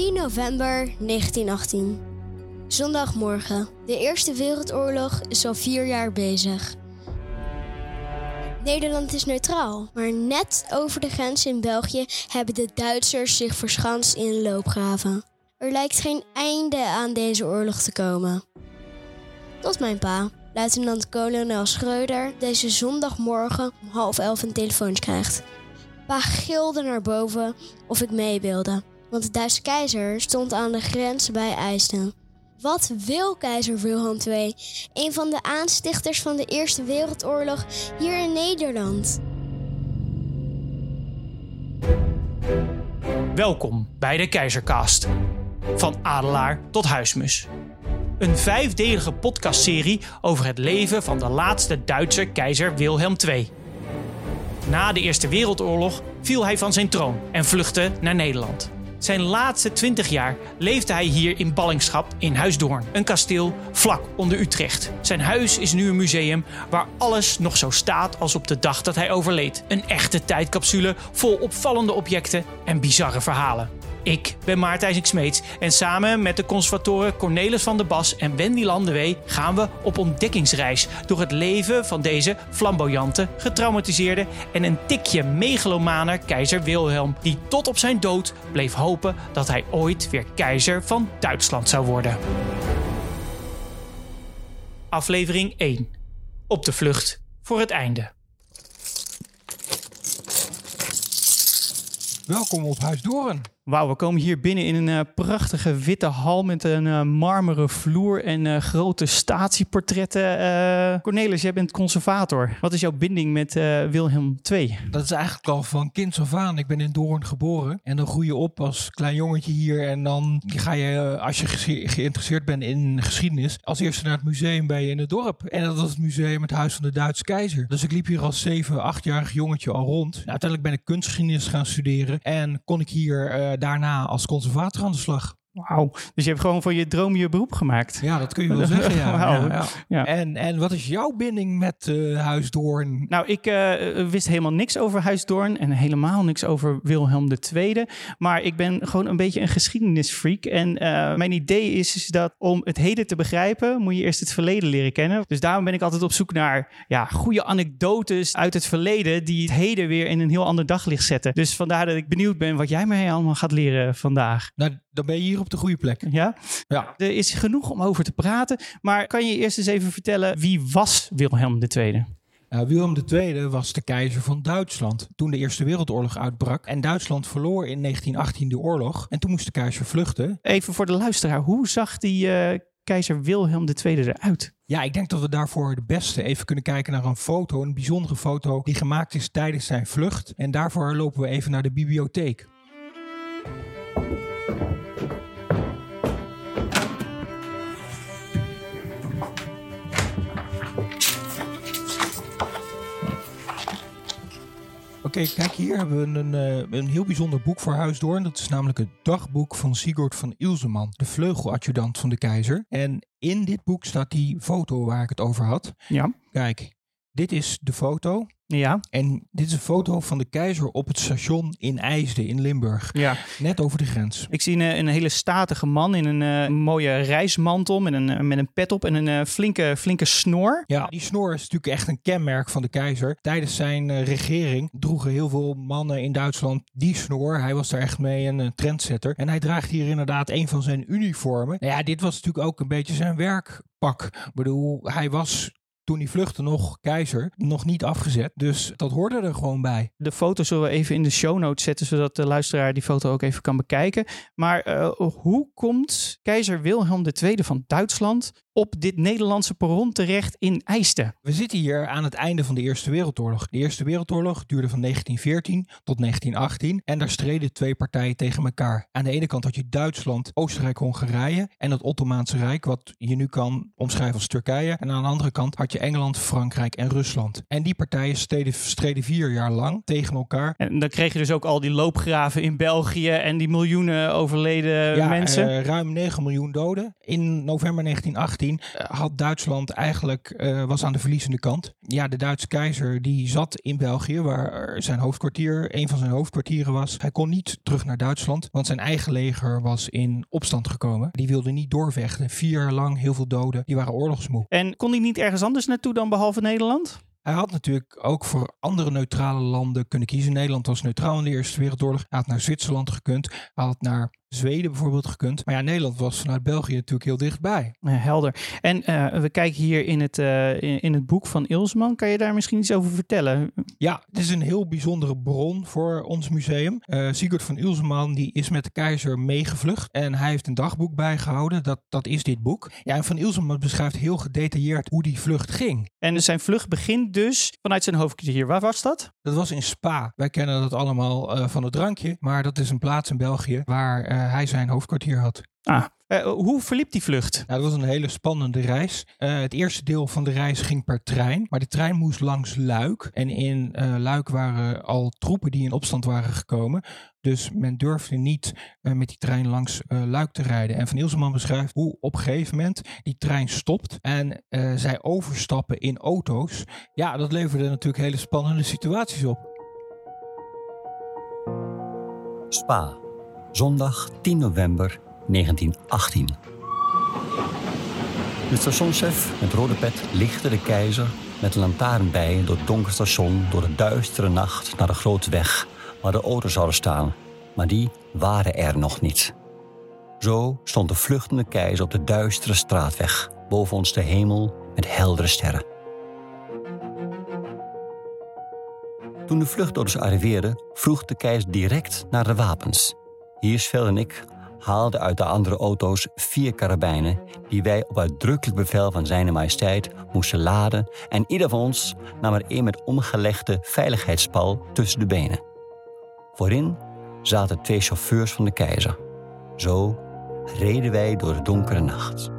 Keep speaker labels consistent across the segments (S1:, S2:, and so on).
S1: 10 november 1918. Zondagmorgen. De Eerste Wereldoorlog is al vier jaar bezig. Nederland is neutraal, maar net over de grens in België hebben de Duitsers zich verschanst in loopgraven. Er lijkt geen einde aan deze oorlog te komen. Tot mijn pa, luitenant-kolonel Schreuder, deze zondagmorgen om half elf een telefoontje krijgt. Pa gilde naar boven of ik mee wilde, want de Duitse keizer stond aan de grens bij IJsden. Wat wil keizer Wilhelm II, een van de aanstichters van de Eerste Wereldoorlog, hier in Nederland?
S2: Welkom bij de Keizercast. Van adelaar tot huismus. Een vijfdelige podcastserie over het leven van de laatste Duitse keizer Wilhelm II. Na de Eerste Wereldoorlog viel hij van zijn troon en vluchtte naar Nederland. Zijn laatste 20 jaar leefde hij hier in ballingschap in Huisdoorn, een kasteel vlak onder Utrecht. Zijn huis is nu een museum waar alles nog zo staat als op de dag dat hij overleed. Een echte tijdcapsule vol opvallende objecten en bizarre verhalen. Ik ben Maartijn Smeets en samen met de conservatoren Cornelis van der Bas en Wendy Landewee gaan we op ontdekkingsreis door het leven van deze flamboyante, getraumatiseerde en een tikje megalomane keizer Wilhelm, die tot op zijn dood bleef hopen dat hij ooit weer keizer van Duitsland zou worden. Aflevering 1. Op de vlucht voor het einde.
S3: Welkom op Huis Doren.
S2: Wauw, we komen hier binnen in een uh, prachtige witte hal met een uh, marmeren vloer en uh, grote statieportretten. Cornelis, jij bent conservator. Wat is jouw binding met Wilhelm II?
S3: Dat is eigenlijk al van kind af aan. Ik ben in Doorn geboren en dan groei je op als klein jongetje hier. En dan ga je, als je ge geïnteresseerd bent in geschiedenis, als eerste naar het museum bij je in het dorp. En dat was het museum het Huis van de Duitse Keizer. Dus ik liep hier als 7, 8-jarig jongetje al rond. Nou, uiteindelijk ben ik kunstgeschiedenis gaan studeren en kon ik hier daarna als conservator aan de slag.
S2: Wauw, dus je hebt gewoon voor je droom je beroep gemaakt.
S3: Ja, dat kun je wel zeggen, ja. ja, ja. ja. En, en wat is jouw binding met uh, Huisdoorn?
S2: Nou, ik uh, wist helemaal niks over Huisdoorn en helemaal niks over Wilhelm II. Maar ik ben gewoon een beetje een geschiedenisfreak. En uh, mijn idee is, is, dat om het heden te begrijpen, moet je eerst het verleden leren kennen. Dus daarom ben ik altijd op zoek naar ja, goede anekdotes uit het verleden die het heden weer in een heel ander daglicht zetten. Dus vandaar dat ik benieuwd ben wat jij mij allemaal gaat leren vandaag.
S3: Nou, dan ben je hier op de goede plek.
S2: Ja? ja. Er is genoeg om over te praten. Maar kan je eerst eens even vertellen, wie was Wilhelm II?
S3: Uh, Wilhelm II was de keizer van Duitsland toen de Eerste Wereldoorlog uitbrak. En Duitsland verloor in 1918 de oorlog. En toen moest de keizer vluchten.
S2: Even voor de luisteraar, hoe zag die uh, keizer Wilhelm II eruit?
S3: Ja, ik denk dat we daarvoor de beste even kunnen kijken naar een foto. Een bijzondere foto die gemaakt is tijdens zijn vlucht. En daarvoor lopen we even naar de bibliotheek. Oké, kijk, hier hebben we een, uh, een heel bijzonder boek voor Huisdoorn. Dat is namelijk het dagboek van Sigurd van Ilseman, de vleugeladjudant van de keizer. En in dit boek staat die foto waar ik het over had.
S2: Ja.
S3: Kijk, dit is de foto.
S2: Ja.
S3: En dit is een foto van de keizer op het station in IJsden in Limburg.
S2: Ja.
S3: Net over de grens.
S2: Ik zie een, een hele statige man in een uh, mooie reismantel met een, met een pet op en een flinke, flinke snor.
S3: Ja, die snor is natuurlijk echt een kenmerk van de keizer. Tijdens zijn uh, regering droegen heel veel mannen in Duitsland die snor. Hij was daar echt mee een trendsetter. En hij draagt hier inderdaad een van zijn uniformen. Nou ja, dit was natuurlijk ook een beetje zijn werkpak. Ik bedoel, hij was toen hij vluchtte nog keizer, nog niet afgezet. Dus dat hoorde er gewoon bij.
S2: De foto zullen we even in de show notes zetten, zodat de luisteraar die foto ook even kan bekijken. Maar uh, hoe komt keizer Wilhelm II van Duitsland op dit Nederlandse perron terecht in IJsden?
S3: We zitten hier aan het einde van de Eerste Wereldoorlog. De Eerste Wereldoorlog duurde van 1914 tot 1918 en daar streden twee partijen tegen elkaar. Aan de ene kant had je Duitsland, Oostenrijk, Hongarije en het Ottomaanse Rijk, wat je nu kan omschrijven als Turkije. En aan de andere kant had je Engeland, Frankrijk en Rusland. En die partijen streden, streden vier jaar lang tegen elkaar.
S2: En dan kreeg je dus ook al die loopgraven in België en die miljoenen overleden
S3: ja,
S2: mensen.
S3: Uh, ruim 9 miljoen doden. In november 1918 1918 had Duitsland eigenlijk uh, was aan de verliezende kant. Ja, de Duitse keizer die zat in België, waar zijn hoofdkwartier, een van zijn hoofdkwartieren was. Hij kon niet terug naar Duitsland, want zijn eigen leger was in opstand gekomen. Die wilde niet doorvechten. Vier jaar lang heel veel doden. Die waren oorlogsmoe.
S2: En kon hij niet ergens anders naartoe dan behalve Nederland?
S3: Hij had natuurlijk ook voor andere neutrale landen kunnen kiezen. Nederland was neutraal in de Eerste Wereldoorlog. Hij had naar Zwitserland gekund. Hij had naar Zweden bijvoorbeeld gekund. Maar ja, Nederland was vanuit België natuurlijk heel dichtbij.
S2: Ja, helder. En uh, we kijken hier in het, uh, in, in, het boek van Ilsman. Kan je daar misschien iets over vertellen?
S3: Ja, het is een heel bijzondere bron voor ons museum. Uh, Sigurd van Ilsman die is met de keizer meegevlucht. En hij heeft een dagboek bijgehouden. Dat, dat is dit boek. Ja, en van Ilsman beschrijft heel gedetailleerd hoe die vlucht ging.
S2: En zijn vlucht begint dus vanuit zijn hoofdkwartier. Waar was dat?
S3: Dat was in Spa. Wij kennen dat allemaal van het drankje. Maar dat is een plaats in België waar hij zijn hoofdkwartier had.
S2: Ah, uh, hoe verliep die vlucht?
S3: Nou, dat was een hele spannende reis. Uh, het eerste deel van de reis ging per trein, maar de trein moest langs Luik. En in uh, Luik waren al troepen die in opstand waren gekomen. Dus men durfde niet met die trein langs Luik te rijden. En Van Ilseman beschrijft hoe op een gegeven moment die trein stopt en zij overstappen in auto's. Ja, dat leverde natuurlijk hele spannende situaties op.
S4: Spa, zondag 10 november 1918. De stationschef met rode pet lichtte de keizer met een lantaarn bij door het donker station door de duistere nacht naar de grote weg waar de auto's zouden staan, maar die waren er nog niet. Zo stond de vluchtende keizer op de duistere straatweg, boven ons de hemel met heldere sterren. Toen de vluchtauto's arriveerden, vroeg de keizer direct naar de wapens. Heersveld en ik haalde uit de andere auto's vier karabijnen die wij op uitdrukkelijk bevel van Zijne Majesteit moesten laden en ieder van ons nam er een met omgelegde veiligheidspal tussen de benen. Voorin zaten twee chauffeurs van de keizer. Zo reden wij door de donkere nacht.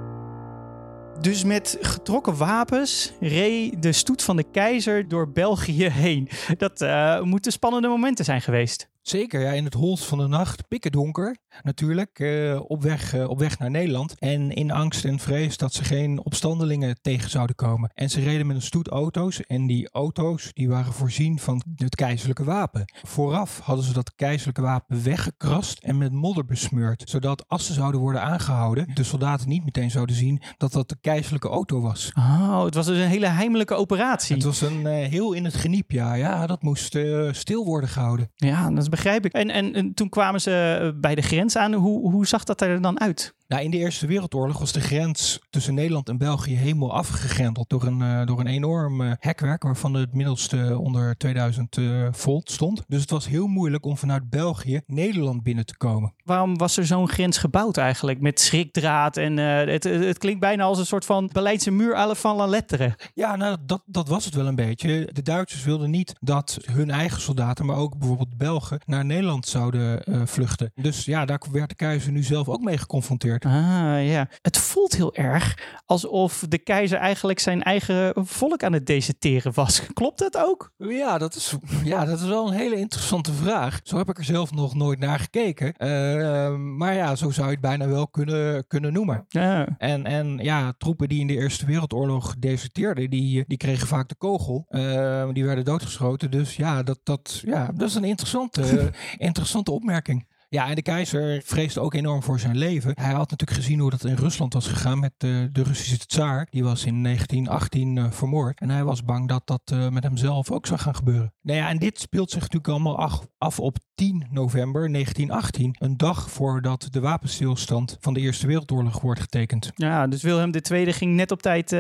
S2: Dus met getrokken wapens reed de stoet van de keizer door België heen. Dat uh, moeten spannende momenten zijn geweest.
S3: Zeker, ja, in het holst van de nacht, pikken donker natuurlijk, uh, op, weg, uh, op weg naar Nederland. En in angst en vrees dat ze geen opstandelingen tegen zouden komen. En ze reden met een stoet auto's en die auto's die waren voorzien van het keizerlijke wapen. Vooraf hadden ze dat keizerlijke wapen weggekrast en met modder besmeurd. Zodat als ze zouden worden aangehouden, de soldaten niet meteen zouden zien dat dat de keizerlijke auto was.
S2: Oh, het was dus een hele heimelijke operatie.
S3: Het was een uh, heel in het geniep, ja. Ja, dat moest stil worden gehouden.
S2: Ja, dat begrijp ik. En, en, en toen kwamen ze bij de grens aan. Hoe, hoe zag dat er dan uit?
S3: Nou, in de Eerste Wereldoorlog was de grens tussen Nederland en België helemaal afgegrendeld door een, uh, door een enorm uh, hekwerk waarvan het middelste onder 2000 uh, eh, volt stond. Dus het was heel moeilijk om vanuit België Nederland binnen te komen.
S2: Waarom was er zo'n grens gebouwd eigenlijk met schrikdraad en het, het klinkt bijna als een soort van Berlijnse muur à van la lettere.
S3: Ja, nou dat, dat was het wel een beetje. De Duitsers wilden niet dat hun eigen soldaten, maar ook bijvoorbeeld Belgen, naar Nederland zouden vluchten. Dus ja, daar werd de keizer nu zelf ook mee geconfronteerd.
S2: Ah ja. Het voelt heel erg alsof de keizer eigenlijk zijn eigen volk aan het deserteren was. Klopt dat ook?
S3: Ja, dat is, ja, dat is wel een hele interessante vraag. Zo heb ik er zelf nog nooit naar gekeken. Uh, maar ja, zo zou je het bijna wel kunnen, kunnen noemen. Ja. En, en ja, troepen die in de Eerste Wereldoorlog deserteerden, die, die kregen vaak de kogel. Uh, die werden doodgeschoten. Dus ja, dat, dat, ja, dat is een interessante, interessante opmerking. Ja, en de keizer vreesde ook enorm voor zijn leven. Hij had natuurlijk gezien hoe dat in Rusland was gegaan met de, de Russische tsaar. Die was in 1918 uh, vermoord. En hij was bang dat dat uh, met hemzelf ook zou gaan gebeuren. Nou ja, en dit speelt zich natuurlijk allemaal af, op 10 november 1918. Een dag voordat de wapenstilstand van de Eerste Wereldoorlog wordt getekend.
S2: Ja, dus Wilhelm II ging net op tijd uh,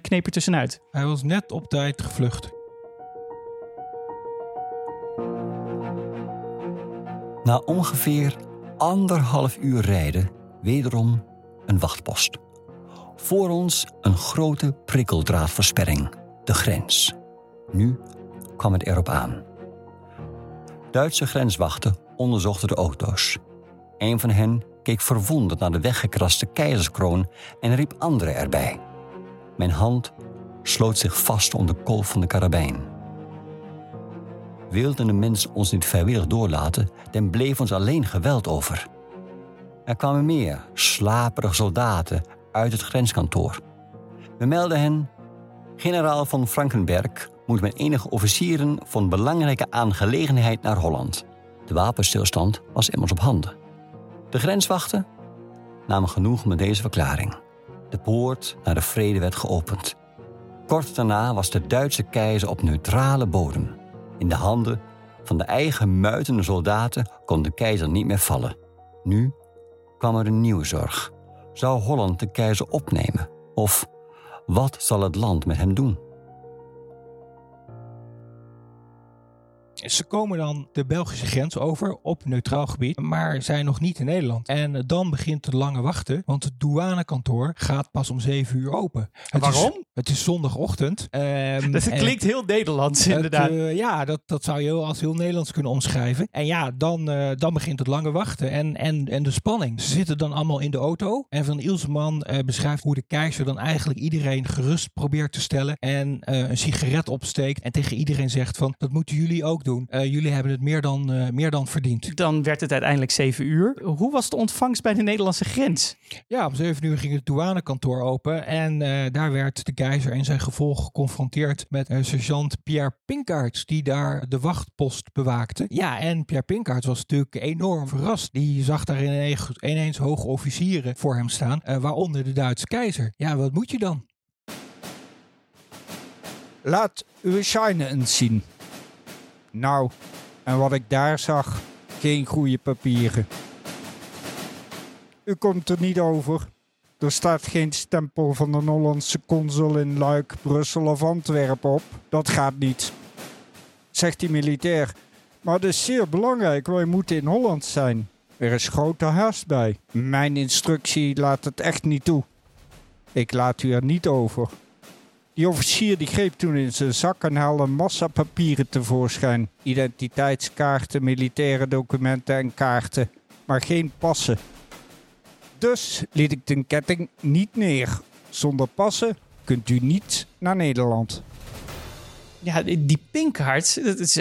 S2: kneper tussenuit.
S3: Hij was net op tijd gevlucht.
S4: Na ongeveer anderhalf uur rijden wederom een wachtpost. Voor ons een grote prikkeldraadversperring, de grens. Nu kwam het erop aan. Duitse grenswachten onderzochten de auto's. Een van hen keek verwonderd naar de weggekraste keizerskroon en riep anderen erbij. Mijn hand sloot zich vast om de kolf van de karabijn wilden de mensen ons niet vrijwillig doorlaten, dan bleef ons alleen geweld over. Er kwamen meer slaperige soldaten uit het grenskantoor. We melden hen. Generaal von Frankenberg moet met enige officieren van belangrijke aangelegenheid naar Holland. De wapenstilstand was immers op handen. De grenswachten namen genoeg met deze verklaring. De poort naar de vrede werd geopend. Kort daarna was de Duitse keizer op neutrale bodem. In de handen van de eigen muitende soldaten kon de keizer niet meer vallen. Nu kwam er een nieuwe zorg. Zou Holland de keizer opnemen? Of wat zal het land met hem doen?
S3: Ze komen dan de Belgische grens over op neutraal gebied, maar zijn nog niet in Nederland. En dan begint het lange wachten, want het douanekantoor gaat pas om 7 uur open. Het
S2: Waarom?
S3: Is, het is zondagochtend. ehm,
S2: Dat
S3: en
S2: klinkt heel Nederlands,
S3: het,
S2: inderdaad.
S3: eh, ja, dat, dat zou je heel- als heel Nederlands kunnen omschrijven. En ja, dan, eh, dan begint het lange wachten en, en, en de spanning. Ze zitten dan allemaal in de auto. En Van Ilseman eh, beschrijft hoe de keizer dan eigenlijk iedereen gerust probeert te stellen. En een sigaret opsteekt. En tegen iedereen zegt van, dat moeten jullie ook doen. Eh, jullie hebben het meer dan, eh, meer dan verdiend.
S2: Dan werd het uiteindelijk 7 uur. Hoe was de ontvangst bij de Nederlandse grens?
S3: Ja, om 7 uur ging het douanekantoor open. En eh, daar werd de keizer en zijn gevolg geconfronteerd met eh, sergeant Pierre Pinkaerts, die daar de wachtpost bewaakte. Ja, en Pierre Pinkaerts was natuurlijk enorm verrast. Die zag daar ineens, ineens hoge officieren voor hem staan, eh, waaronder de Duitse keizer. Ja, wat moet je dan?
S5: Laat uw shine eens zien. Nou, en wat ik daar zag, geen goede papieren. U komt er niet over. Er staat geen stempel van de Hollandse consul in Luik, Brussel of Antwerpen op. Dat gaat niet. Zegt die militair. Maar dat is zeer belangrijk, wij moeten in Holland zijn. Er is grote haast bij. Mijn instructie laat het echt niet toe. Ik laat u er niet over. Die officier die greep toen in zijn zak en haalde een massa papieren tevoorschijn. Identiteitskaarten, militaire documenten en kaarten. Maar geen passen. Dus liet ik de ketting niet neer. Zonder passen kunt u niet naar Nederland.
S2: Ja, die Pinkhart, dat is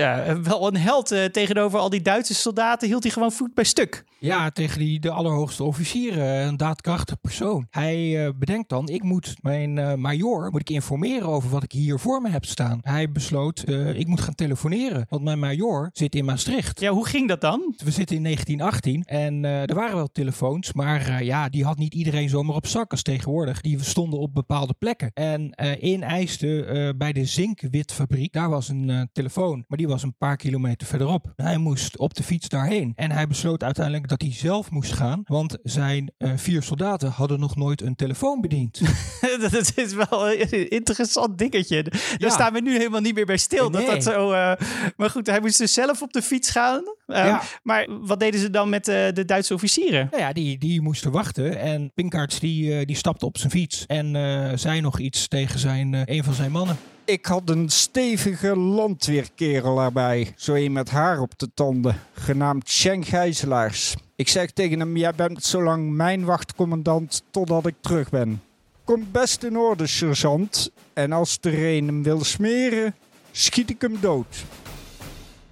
S2: wel een held. eh, tegenover al die Duitse soldaten hield hij gewoon voet bij stuk.
S3: Ja, tegen die, de allerhoogste officieren, een daadkrachtig persoon. Hij eh, bedenkt dan, ik moet mijn eh major moet ik informeren over wat ik hier voor me heb staan. Hij besloot, eh, ik moet gaan telefoneren, want mijn major zit in Maastricht.
S2: Ja, hoe ging dat dan?
S3: We zitten in 1918 en eh, er waren wel telefoons, maar eh, ja, die had niet iedereen zomaar op zak als tegenwoordig. Die stonden op bepaalde plekken. En eh, in IJsden, eh, bij de Zinkwitfabriek, daar was een eh, telefoon, maar die was een paar kilometer verderop. Hij moest op de fiets daarheen. En hij besloot uiteindelijk dat hij zelf moest gaan, want zijn eh, vier soldaten hadden nog nooit een telefoon bediend.
S2: dat is wel een interessant dingetje. Daar
S3: Ja.
S2: staan we nu helemaal niet meer bij stil. Dat
S3: Nee.
S2: dat zo, eh, maar goed, hij moest dus zelf op de fiets gaan. Eh,
S3: Ja.
S2: Maar wat deden ze dan met de Duitse officieren?
S3: Nou ja, die, die moesten wachten. En Pinkaerts die, die stapte op zijn fiets en zei nog iets tegen zijn, een van zijn mannen.
S5: Ik had een stevige landweerkerel erbij. Zo een met haar op de tanden. Genaamd Schenk Gijzelaars. Ik zeg tegen hem, jij bent zolang mijn wachtcommandant totdat ik terug ben. Komt best in orde, sergeant. En als er een hem wil smeren, schiet ik hem dood.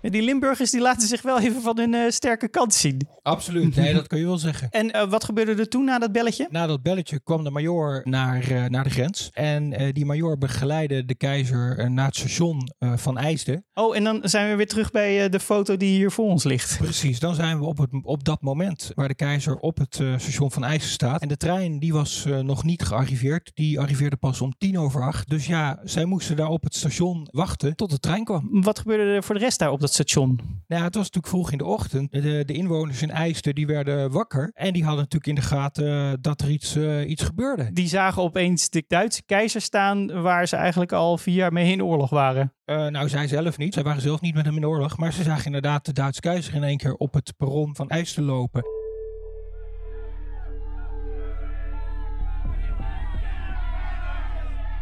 S2: Die Limburgers die laten zich wel even van hun eh, sterke kant zien.
S3: Absoluut, nee, dat kun je wel zeggen.
S2: En eh, wat gebeurde er toen na dat belletje?
S3: Na dat belletje kwam de major naar, eh, naar de grens. En die major begeleidde de keizer naar het station van IJsden.
S2: Oh, en dan zijn we weer terug bij de foto die hier voor ons ligt.
S3: Precies, dan zijn we op, het, op dat moment waar de keizer op het station van IJsden staat. En de trein die was nog niet gearriveerd. Die arriveerde pas om tien over acht. Dus ja, zij moesten daar op het station wachten tot de trein kwam.
S2: Wat gebeurde er voor de rest daar op dat station?
S3: Nou, het was natuurlijk vroeg in de ochtend. De, de inwoners in IJsden die werden wakker. En die hadden natuurlijk in de gaten eh, dat er iets, eh, iets gebeurde.
S2: Die zagen opeens de Duitse keizer staan waar ze eigenlijk al vier jaar mee in oorlog waren.
S3: Eh, nou, zij zelf niet. Zij waren zelf niet met hem in oorlog. Maar ze zagen inderdaad de Duitse keizer in één keer op het perron van IJsden lopen.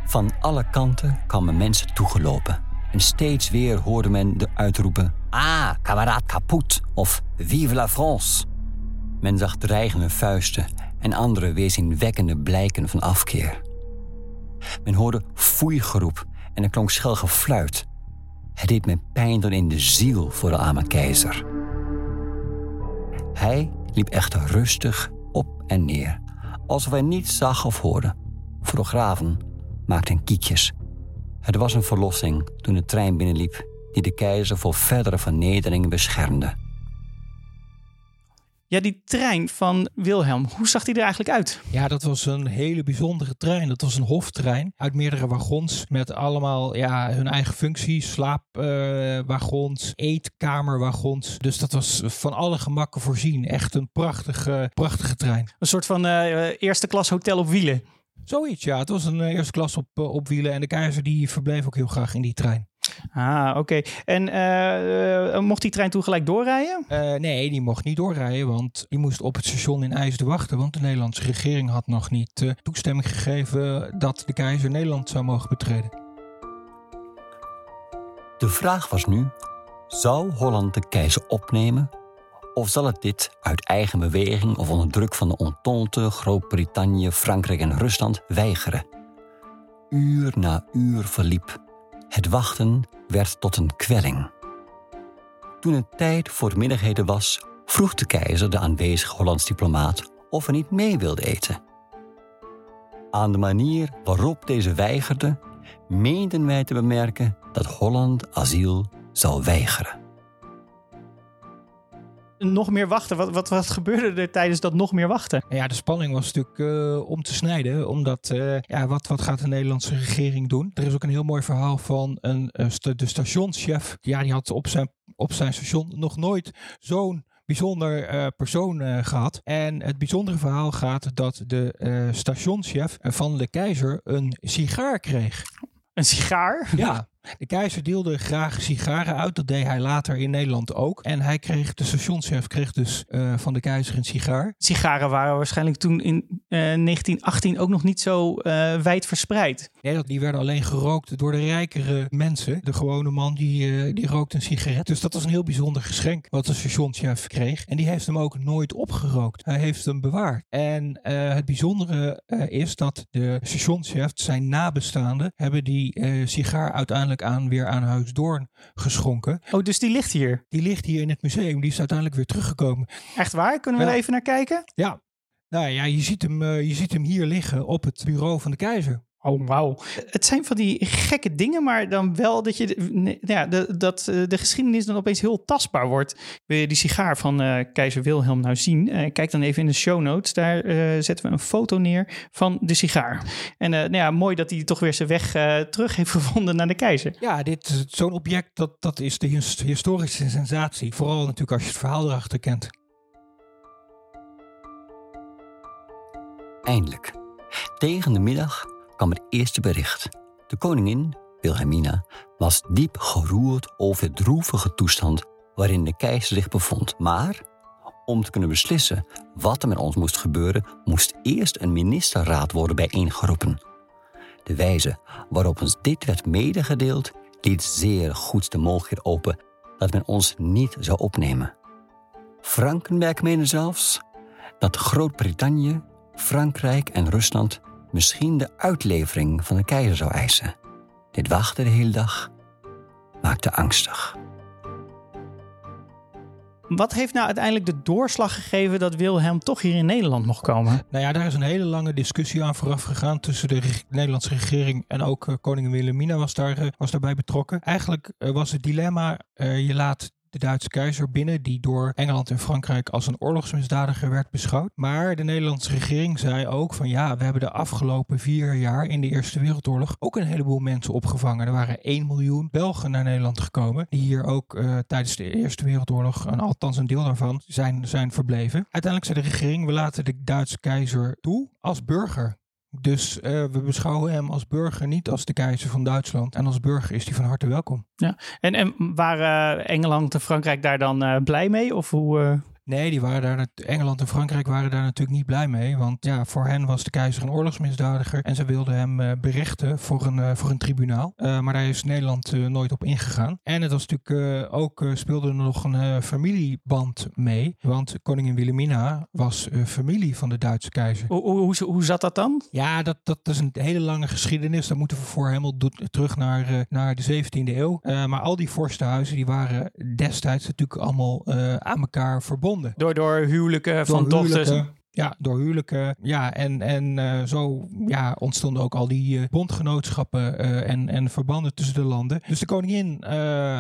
S4: Van alle kanten kwamen mensen toegelopen. En steeds weer hoorde men de uitroepen... Ah, kameraad kapot of Vive la France. Men zag dreigende vuisten en andere weerzinwekkende blijken van afkeer. Men hoorde foeigeroep en er klonk schel gefluit. Het deed me pijn dan in de ziel voor de arme keizer. Hij liep echter rustig op en neer, alsof hij niets zag of hoorde. Fotografen maakten kiekjes. Het was een verlossing toen de trein binnenliep die de keizer voor verdere vernedering beschermde.
S2: Ja, die trein van Wilhelm, hoe zag die er eigenlijk uit?
S3: Ja, dat was een hele bijzondere trein. Dat was een hoftrein uit meerdere wagons met allemaal ja, hun eigen functies. Slaapwagons, eetkamerwagons. Dus dat was van alle gemakken voorzien. Echt een prachtige, prachtige trein.
S2: Een soort van eh, eerste klas hotel op wielen.
S3: Zoiets, ja. Het was een eh, eerste klas op, eh, op wielen. En de keizer die verbleef ook heel graag in die trein.
S2: Ah, oké. En eh, mocht die trein toen gelijk doorrijden?
S3: Eh, nee, die mocht niet doorrijden, want die moest op het station in IJsden wachten. Want de Nederlandse regering had nog niet eh, toestemming gegeven dat de keizer Nederland zou mogen betreden.
S4: De vraag was nu: zou Holland de keizer opnemen? Of zal het dit uit eigen beweging of onder druk van de Entente, Groot-Brittannië, Frankrijk en Rusland weigeren? Uur na uur verliep. Het wachten werd tot een kwelling. Toen het tijd voor het middageten was, vroeg de keizer de aanwezige Hollands diplomaat of hij niet mee wilde eten. Aan de manier waarop deze weigerde, meenden wij te bemerken dat Holland asiel zou weigeren.
S2: Nog meer wachten. Wat, wat, wat gebeurde er tijdens dat nog meer wachten?
S3: En ja, de spanning was natuurlijk eh, om te snijden, omdat eh, ja, wat, wat gaat de Nederlandse regering doen? Er is ook een heel mooi verhaal van een, eh, de stationschef. Ja, die had op zijn, op zijn station nog nooit zo'n bijzonder persoon eh, gehad. En het bijzondere verhaal gaat dat de eh, stationschef van de keizer een sigaar kreeg.
S2: Een sigaar?
S3: Ja, de keizer deelde graag sigaren uit. Dat deed hij later in Nederland ook. En hij kreeg, de stationschef kreeg dus eh, van de keizer een sigaar.
S2: Sigaren waren waarschijnlijk toen in eh, 1918 ook nog niet zo eh, wijd verspreid.
S3: Nee, dat- die werden alleen gerookt door de rijkere mensen. De gewone man die, eh, die rookt een sigaret. Dus dat was een heel bijzonder geschenk wat de stationschef kreeg. En die heeft hem ook nooit opgerookt. Hij heeft hem bewaard. En eh, het bijzondere eh, is dat de stationschef, zijn nabestaanden, hebben die eh, sigaar uiteindelijk aan, weer aan Huis Doorn geschonken.
S2: Oh, dus die ligt hier.
S3: Die ligt hier in het museum. Die is uiteindelijk weer teruggekomen.
S2: Echt waar? Kunnen we
S3: Ja.
S2: er even naar kijken?
S3: Ja. Nou ja, je ziet, hem, eh, je ziet hem hier liggen op het bureau van de keizer.
S2: Oh, wauw. Het zijn van die gekke dingen, maar dan wel dat je nee, ja, de, dat eh, de geschiedenis dan opeens heel tastbaar wordt. Wil je die sigaar van eh, keizer Wilhelm nou zien? Eh, kijk dan even in de show notes. Daar eh, zetten we een foto neer van de sigaar. En eh, nou ja, mooi dat hij toch weer zijn weg eh, terug heeft gevonden naar de keizer.
S3: Ja, dit, is- zo'n object, dat, dat is de his- historische sensatie. Vooral natuurlijk als je het verhaal erachter kent.
S4: Eindelijk. Tegen de middag kwam het eerste bericht. De koningin, Wilhelmina, was diep geroerd over de droevige toestand waarin de keizer zich bevond. Maar om te kunnen beslissen wat er met ons moest gebeuren, moest eerst een ministerraad worden bijeengeroepen. De wijze waarop ons dit werd medegedeeld, liet zeer goed de mogelijkheid open dat men ons niet zou opnemen. Frankenberg meende zelfs dat Groot-Brittannië Frankrijk en Rusland misschien de uitlevering van de keizer zou eisen. Dit wachten de hele dag maakte angstig.
S2: Wat heeft nou uiteindelijk de doorslag gegeven dat Wilhelm toch hier in Nederland mocht komen?
S3: Nou ja, daar is een hele lange discussie aan vooraf gegaan tussen de reg- Nederlandse regering en ook eh, koningin Wilhelmina was, daar, eh, was daarbij betrokken. Eigenlijk eh, was het dilemma, eh, je laat de Duitse keizer binnen, die door Engeland en Frankrijk als een oorlogsmisdadiger werd beschouwd. Maar de Nederlandse regering zei ook van ja, we hebben de afgelopen vier jaar in de Eerste Wereldoorlog ook een heleboel mensen opgevangen. Er waren 1 miljoen Belgen naar Nederland gekomen, die hier ook eh, tijdens de Eerste Wereldoorlog, en althans een deel daarvan, zijn, zijn verbleven. Uiteindelijk zei de regering, we laten de Duitse keizer toe als burger. Dus eh, we beschouwen hem als burger, niet als de keizer van Duitsland. En als burger is hij van harte welkom.
S2: En, en waren Engeland en Frankrijk daar dan eh, blij mee? Of hoe...
S3: Nee, die waren daar, Engeland en Frankrijk waren daar natuurlijk niet blij mee. Want ja, voor hen was de keizer een oorlogsmisdadiger. En ze wilden hem eh, berechten voor een, eh, voor een tribunaal. Eh, maar daar is Nederland nooit op ingegaan. En het was natuurlijk ook, speelde er nog een familieband mee. Want koningin Wilhelmina was familie van de Duitse keizer.
S2: hoe, hoe, hoe, zat dat dan?
S3: Ja, dat, dat is een hele lange geschiedenis. Daar moeten we voor helemaal terug naar, naar de 17e eeuw. Maar al die vorstenhuizen die waren destijds natuurlijk allemaal aan elkaar verbonden.
S2: Door, door huwelijken van dochters.
S3: Ja, door huwelijken. Ja, en, en uh, zo ja, ontstonden ook al die uh, bondgenootschappen uh, en, en verbanden tussen de landen. Dus de koningin,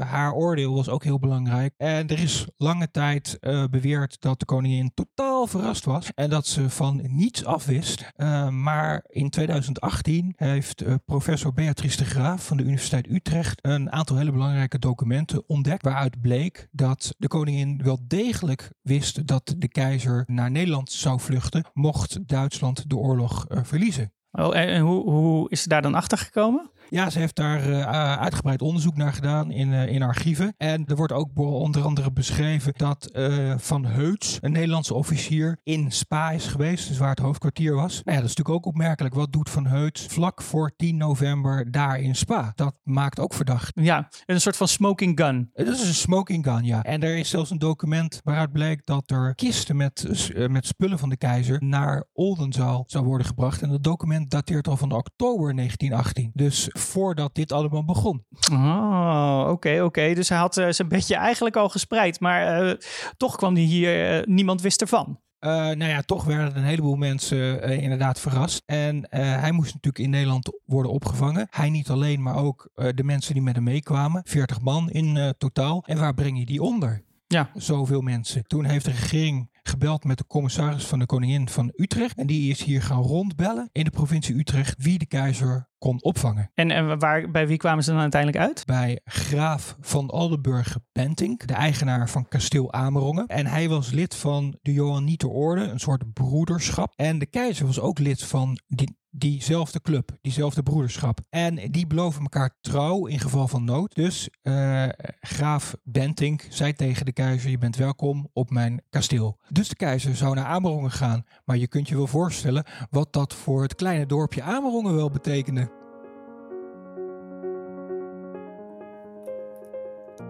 S3: haar oordeel was ook heel belangrijk. En er is lange tijd beweerd dat de koningin totaal verrast was en dat ze van niets afwist. maar in 2018 heeft professor Beatrice de Graaf van de Universiteit Utrecht een aantal hele belangrijke documenten ontdekt. Waaruit bleek dat de koningin wel degelijk wist dat de keizer naar Nederland zou vluchten, mocht Duitsland de oorlog uh, verliezen.
S2: Oh, en hoe, hoe is ze daar dan achter gekomen?
S3: Ja, ze heeft daar uh, uitgebreid onderzoek naar gedaan in, uh, in archieven. En er wordt ook onder andere beschreven dat uh, Van Heuts, een Nederlandse officier, in Spa is geweest. Dus waar het hoofdkwartier was. Nou ja, dat is natuurlijk ook opmerkelijk. Wat doet Van Heuts vlak voor 10 november daar in Spa? Dat maakt ook verdacht.
S2: Ja, een soort van smoking gun.
S3: Het is een smoking gun, ja. En er is zelfs een document waaruit blijkt dat er kisten met, met spullen van de keizer naar Oldenzaal zou worden gebracht. En dat document dateert al van oktober 1918. Dus voordat dit allemaal begon.
S2: Oh, oké, oké. Dus hij had uh, zijn bedje eigenlijk al gespreid, maar uh, toch kwam hij hier, uh, niemand wist ervan.
S3: Nou ja, toch werden een heleboel mensen inderdaad verrast. En hij moest natuurlijk in Nederland worden opgevangen. Hij niet alleen, maar ook de mensen die met hem meekwamen. 40 man in totaal. En waar breng je die onder?
S2: Ja.
S3: Zoveel mensen. Toen heeft de regering gebeld met de commissaris van de koningin van Utrecht. En die is hier gaan rondbellen in de provincie Utrecht wie de keizer kon opvangen.
S2: En, en waar, bij wie kwamen ze dan uiteindelijk uit?
S3: Bij graaf van Oldenburg Bentink, de eigenaar van kasteel Amerongen. En hij was lid van de Johanniter Orde, een soort broederschap. En de keizer was ook lid van die, diezelfde club, diezelfde broederschap. En die beloven elkaar trouw in geval van nood. Dus uh, graaf Bentink zei tegen de keizer, je bent welkom op mijn kasteel. Dus de keizer zou naar Amerongen gaan. Maar je kunt je wel voorstellen wat dat voor het kleine dorpje Amerongen wel betekende.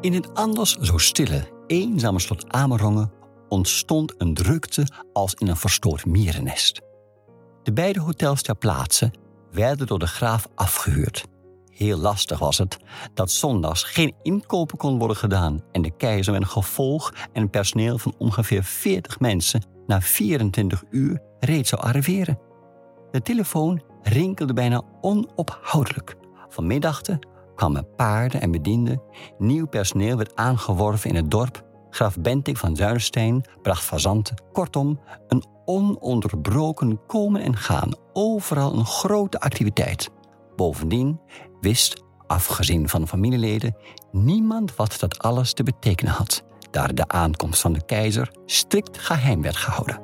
S4: In het anders zo stille, eenzame slot Amerongen ontstond een drukte als in een verstoord mierennest. De beide hotels ter plaatse werden door de graaf afgehuurd. Heel lastig was het dat zondags geen inkopen kon worden gedaan en de keizer met een gevolg en een personeel van ongeveer 40 mensen na 24 uur reeds zou arriveren. De telefoon rinkelde bijna onophoudelijk. Van middachten kwamen paarden en bedienden, nieuw personeel werd aangeworven in het dorp, graaf Bentik van Zuiderstein bracht fazanten. Kortom, een ononderbroken komen en gaan, overal een grote activiteit. Bovendien wist, afgezien van familieleden, niemand wat dat alles te betekenen had, daar de aankomst van de keizer strikt geheim werd gehouden.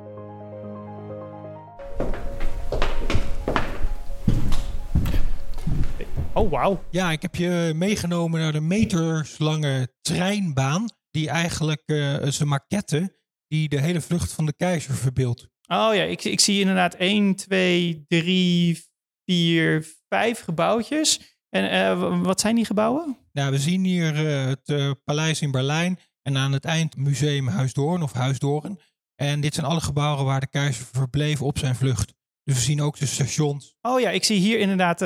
S2: Oh, wauw.
S3: Ja, ik heb je meegenomen naar de meterslange treinbaan, die eigenlijk uh, is een maquette die de hele vlucht van de keizer verbeeldt.
S2: Oh ja, ik, ik zie inderdaad 1, 2, 3, 4, 5 gebouwtjes. En uh, wat zijn die gebouwen?
S3: Nou, we zien hier uh, het uh, paleis in Berlijn en aan het eind museum Huisdoorn of Huisdoorn. En dit zijn alle gebouwen waar de keizer verbleef op zijn vlucht. Dus we zien ook de stations.
S2: Oh ja, ik zie hier inderdaad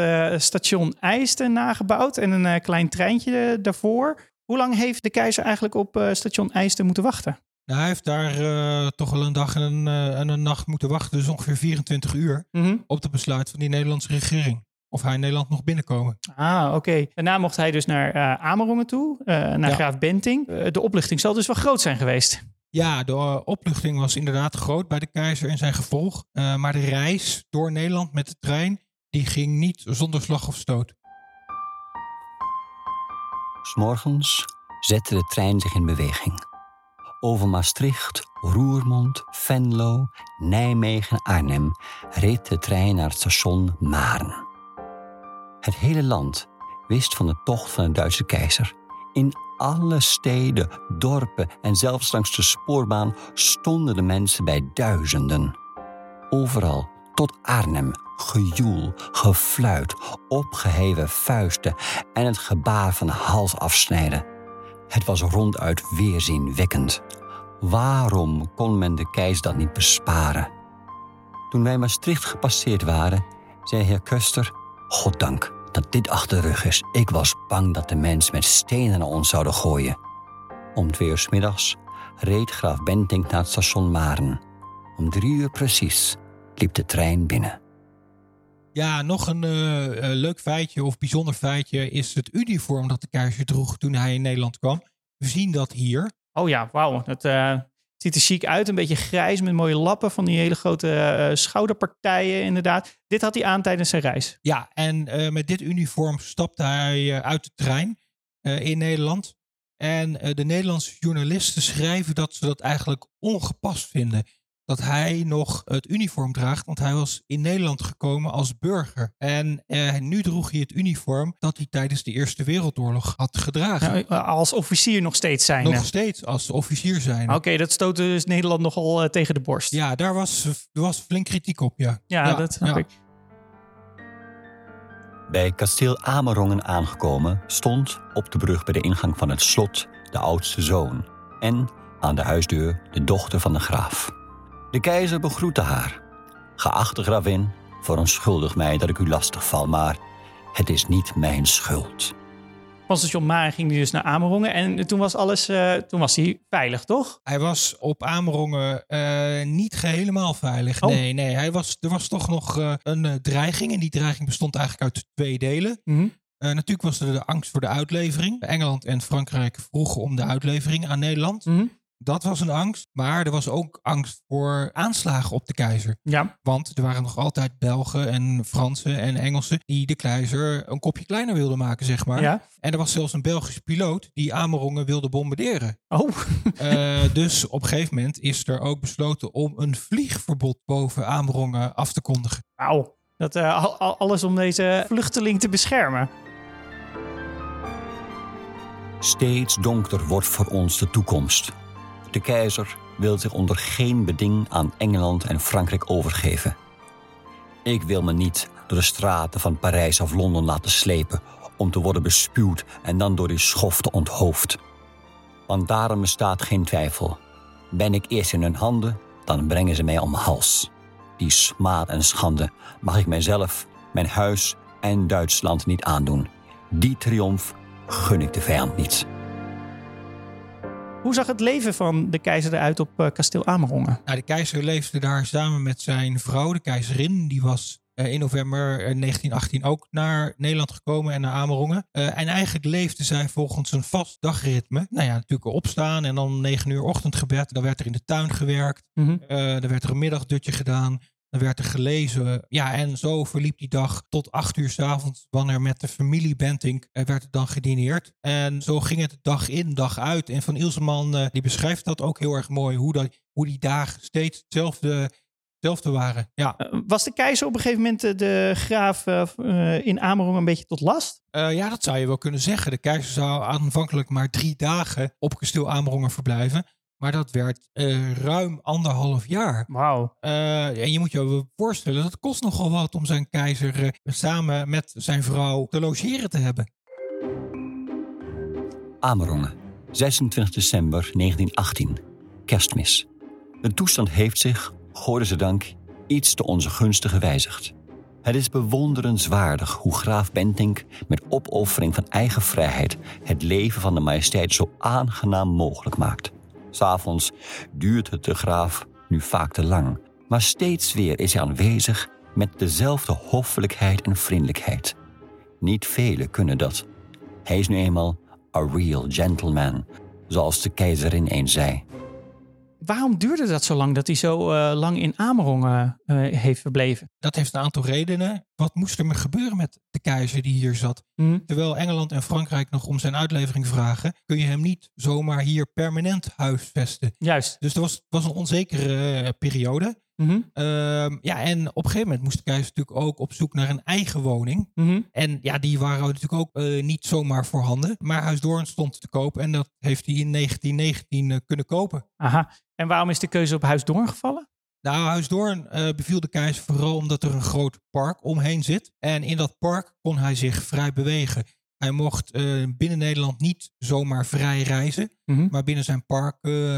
S2: station IJsten nagebouwd en een klein treintje daarvoor. Hoe lang heeft de keizer eigenlijk op uh, station IJsten moeten wachten?
S3: Nou, hij heeft daar toch wel een dag en een, en een nacht moeten wachten. Dus ongeveer 24 uur
S2: mm -hmm.
S3: op het besluit van die Nederlandse regering. Of hij in Nederland mocht binnenkomen.
S2: Ah, oké. Okay. Daarna mocht hij dus naar Amerongen toe, naar ja. Graaf Benting. de oplichting zal dus wel groot zijn geweest.
S3: Ja, de opluchting was inderdaad groot bij de keizer en zijn gevolg. Uh, maar de reis door Nederland met de trein, die ging niet zonder slag of stoot.
S4: S'morgens zette de trein zich in beweging. Over Maastricht, Roermond, Venlo, Nijmegen en Arnhem reed de trein naar het station Maren. Het hele land wist van de tocht van de Duitse keizer. In alle steden, dorpen en zelfs langs de spoorbaan stonden de mensen bij duizenden. Overal, tot Arnhem, gejoel, gefluit, opgeheven vuisten en het gebaar van hals afsnijden. Het was ronduit weerzinwekkend. Waarom kon men de keizer dat niet besparen? Toen wij Maastricht gepasseerd waren, zei heer Kuster: Goddank dat dit achter de rug is. Ik was bang dat de mensen met stenen naar ons zouden gooien. Om twee uur middags reed graaf Bentink naar het station Maren. Om drie uur precies liep de trein binnen.
S3: Ja, nog een eh, eh, leuk feitje of bijzonder feitje is het uniform dat de keizer droeg toen hij in Nederland kwam. We zien dat hier.
S2: Oh ja, wauw. Het eh, ziet er chic uit. Een beetje grijs met mooie lappen van die hele grote schouderpartijen inderdaad. Dit had hij aan tijdens zijn reis.
S3: Ja, en met dit uniform stapte hij uit de trein in Nederland. En de Nederlandse journalisten schrijven dat ze dat eigenlijk ongepast vinden. Dat hij nog het uniform draagt, want hij was in Nederland gekomen als burger. En eh, nu droeg hij het uniform dat hij tijdens de Eerste Wereldoorlog had gedragen.
S2: Ja, als officier nog steeds zijn.
S3: Nog steeds als officier zijn.
S2: Oké, dat stootte dus Nederland nogal eh, tegen de borst.
S3: Ja, daar was, er was flink kritiek op, ja.
S2: Ja, dat snap
S3: ja.
S2: ik.
S4: Bij kasteel Amerongen aangekomen stond op de brug bij de ingang van het slot de oudste zoon en aan de huisdeur de dochter van de graaf. De keizer begroette haar. Geachte gravin, verontschuldig mij dat ik u lastig val, maar het is niet mijn schuld.
S2: Van station Maan ging hij dus naar Amerongen. En toen was alles, eh, toen was hij veilig, toch?
S3: Hij was op Amerongen eh, niet helemaal veilig.
S2: Oh.
S3: Nee, nee. Hij was, er was toch nog eh, een dreiging. En die dreiging bestond eigenlijk uit twee delen.
S2: Mhm.
S3: Eh, natuurlijk was er de angst voor de uitlevering. Engeland en Frankrijk vroegen om de uitlevering aan Nederland.
S2: Mhm.
S3: Dat was een angst. Maar er was ook angst voor aanslagen op de keizer.
S2: Ja.
S3: Want er waren nog altijd Belgen en Fransen en Engelsen die de keizer een kopje kleiner wilden maken, zeg maar.
S2: ja.
S3: En er was zelfs een Belgische piloot die Amerongen wilde bombarderen.
S2: Oh,
S3: Eh, dus op een gegeven moment is er ook besloten om een vliegverbod boven Amerongen af te kondigen.
S2: wauw. Dat, eh, al- al- alles om deze vluchteling te beschermen.
S4: Steeds donkerder wordt voor ons de toekomst. De keizer wil zich onder geen beding aan Engeland en Frankrijk overgeven. Ik wil me niet door de straten van Parijs of Londen laten slepen om te worden bespuwd en dan door die schofte onthoofd. Want daarom bestaat geen twijfel. Ben ik eerst in hun handen, dan brengen ze mij om hals. Die smaad en schande mag ik mijzelf, mijn huis en Duitsland niet aandoen. Die triomf gun ik de vijand niet.
S2: Hoe zag het leven van de keizer eruit op eh, kasteel Amerongen?
S3: Nou, de keizer leefde daar samen met zijn vrouw, de keizerin. Die was eh, in november eh, 1918 ook naar Nederland gekomen en naar Amerongen. Eh, en eigenlijk leefde zij volgens een vast dagritme. Nou ja, natuurlijk opstaan en dan 9 uur ochtendgebed. Dan werd er in de tuin gewerkt. Eh, dan werd er een middagdutje gedaan. Dan werd er gelezen. Ja, en zo verliep die dag tot acht uur 's avonds. Wanneer met de familie Bentink eh, werd het dan gedineerd. En zo ging het dag in, dag uit. En Van Ilseman eh, die beschrijft dat ook heel erg mooi. Hoe, dat, hoe die dagen steeds hetzelfde, hetzelfde waren. Ja.
S2: Eh, was de keizer op een gegeven moment de graaf in Amerongen een beetje tot last?
S3: Ja, dat zou je wel kunnen zeggen. De keizer zou aanvankelijk maar drie dagen op kasteel Amerongen verblijven. Maar dat werd eh, ruim anderhalf jaar.
S2: Wauw.
S3: Eh, en je moet je wel voorstellen, dat kost nogal wat om zijn keizer eh, samen met zijn vrouw te logeren te hebben.
S4: Amerongen, 26 december 1918. Kerstmis. De toestand heeft zich, dank, iets te onze gunsten gewijzigd. Het is bewonderenswaardig hoe graaf Bentink met opoffering van eigen vrijheid het leven van de majesteit zo aangenaam mogelijk maakt. S'avonds duurt het de graaf nu vaak te lang, maar steeds weer is hij aanwezig met dezelfde hoffelijkheid en vriendelijkheid. Niet velen kunnen dat. Hij is nu eenmaal a real gentleman, zoals de keizerin eens zei.
S2: Waarom duurde dat zo lang dat hij zo eh, lang in Amerongen eh, heeft verbleven?
S3: Dat heeft een aantal redenen. Wat moest er gebeuren met de keizer die hier zat?
S2: Mhm.
S3: Terwijl Engeland en Frankrijk nog om zijn uitlevering vragen, kun je hem niet zomaar hier permanent huisvesten.
S2: Juist.
S3: Dus dat was, was een onzekere eh,
S2: Mhm.
S3: Ehm, ja, en op een gegeven moment moest de keizer natuurlijk ook op zoek naar een eigen woning.
S2: Mhm.
S3: En ja, die waren natuurlijk ook eh, niet zomaar voorhanden. Maar Huis Doorn stond te koop en dat heeft hij in 1919 eh, kunnen kopen.
S2: Aha. En waarom is de keuze op Huis Doorn gevallen?
S3: Nou, Huis Doorn eh, beviel de keizer vooral omdat er een groot park omheen zit. En in dat park kon hij zich vrij bewegen. Hij mocht binnen Nederland niet zomaar vrij reizen,
S2: Mhm.
S3: maar binnen zijn park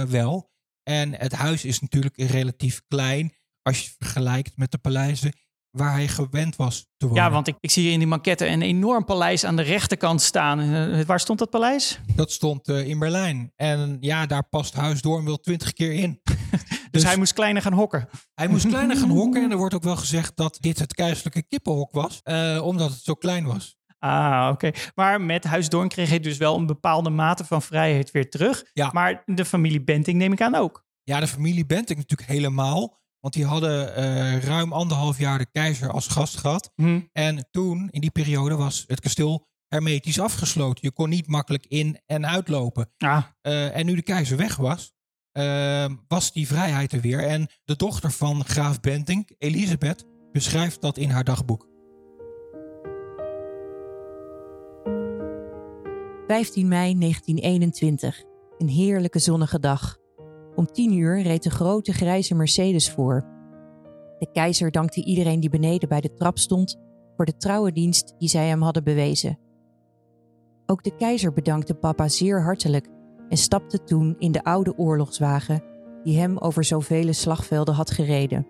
S3: wel. En het huis is natuurlijk relatief klein als je het vergelijkt met de paleizen waar hij gewend was te wonen.
S2: Ja, want ik, ik zie hier in die maquette een enorm paleis aan de rechterkant staan. Eh, waar stond dat paleis?
S3: Dat stond eh, in Berlijn. En ja, daar past Huis Doorn wel twintig keer in.
S2: Dus Dus, hij moest kleiner gaan hokken.
S3: Hij moest kleiner gaan hokken. En er wordt ook wel gezegd dat dit het keizerlijke kippenhok was. eh, omdat het zo klein was.
S2: Ah, oké. Maar met Huis Doorn kreeg hij dus wel een bepaalde mate van vrijheid weer terug.
S3: Ja.
S2: Maar de familie Benting neem ik aan ook.
S3: Ja, de familie Bentinck natuurlijk helemaal. Want die hadden eh, ruim anderhalf jaar de keizer als gast gehad.
S2: Hm.
S3: En toen, in die periode, was het kasteel hermetisch afgesloten. Je kon niet makkelijk in- en uitlopen.
S2: Ah,
S3: Eh, en nu de keizer weg was, eh, was die vrijheid er weer. En de dochter van graaf Bentinck, Elisabeth, beschrijft dat in haar dagboek.
S6: 15 mei 1921. Een heerlijke zonnige dag. Om 10 uur reed de grote grijze Mercedes voor. De keizer dankte iedereen die beneden bij de trap stond voor de trouwe dienst die zij hem hadden bewezen. Ook de keizer bedankte papa zeer hartelijk en stapte toen in de oude oorlogswagen die hem over zoveel slagvelden had gereden.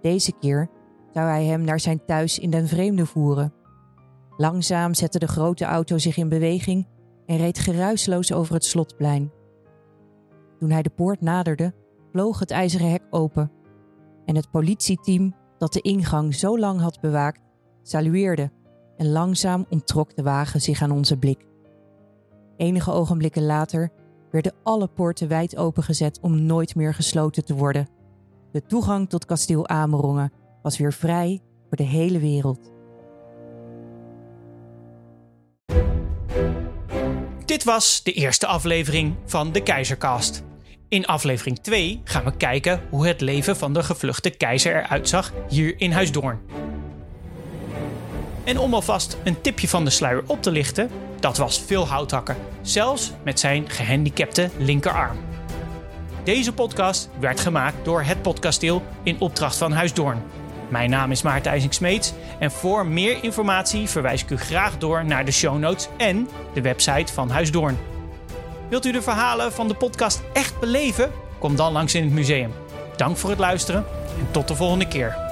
S6: Deze keer zou hij hem naar zijn thuis in den vreemde voeren. Langzaam zette de grote auto zich in beweging en reed geruisloos over het slotplein. Toen hij de poort naderde, vloog het ijzeren hek open en het politieteam dat de ingang zo lang had bewaakt, salueerde en langzaam onttrok de wagen zich aan onze blik. Enige ogenblikken later werden alle poorten wijd opengezet om nooit meer gesloten te worden. De toegang tot kasteel Amerongen was weer vrij voor de hele wereld.
S2: Dit was de eerste aflevering van de Keizercast. In aflevering 2 gaan we kijken hoe het leven van de gevluchte keizer eruit zag hier in Huisdoorn. En om alvast een tipje van de sluier op te lichten, dat was veel houthakken, zelfs met zijn gehandicapte linkerarm. Deze podcast werd gemaakt door het podcasteel in opdracht van Huisdoorn. Mijn naam is Maarten IJsink-Smeets en voor meer informatie verwijs ik u graag door naar de show notes en de website van Huisdoorn. Wilt u de verhalen van de podcast echt beleven? Kom dan langs in het museum. Dank voor het luisteren en tot de volgende keer.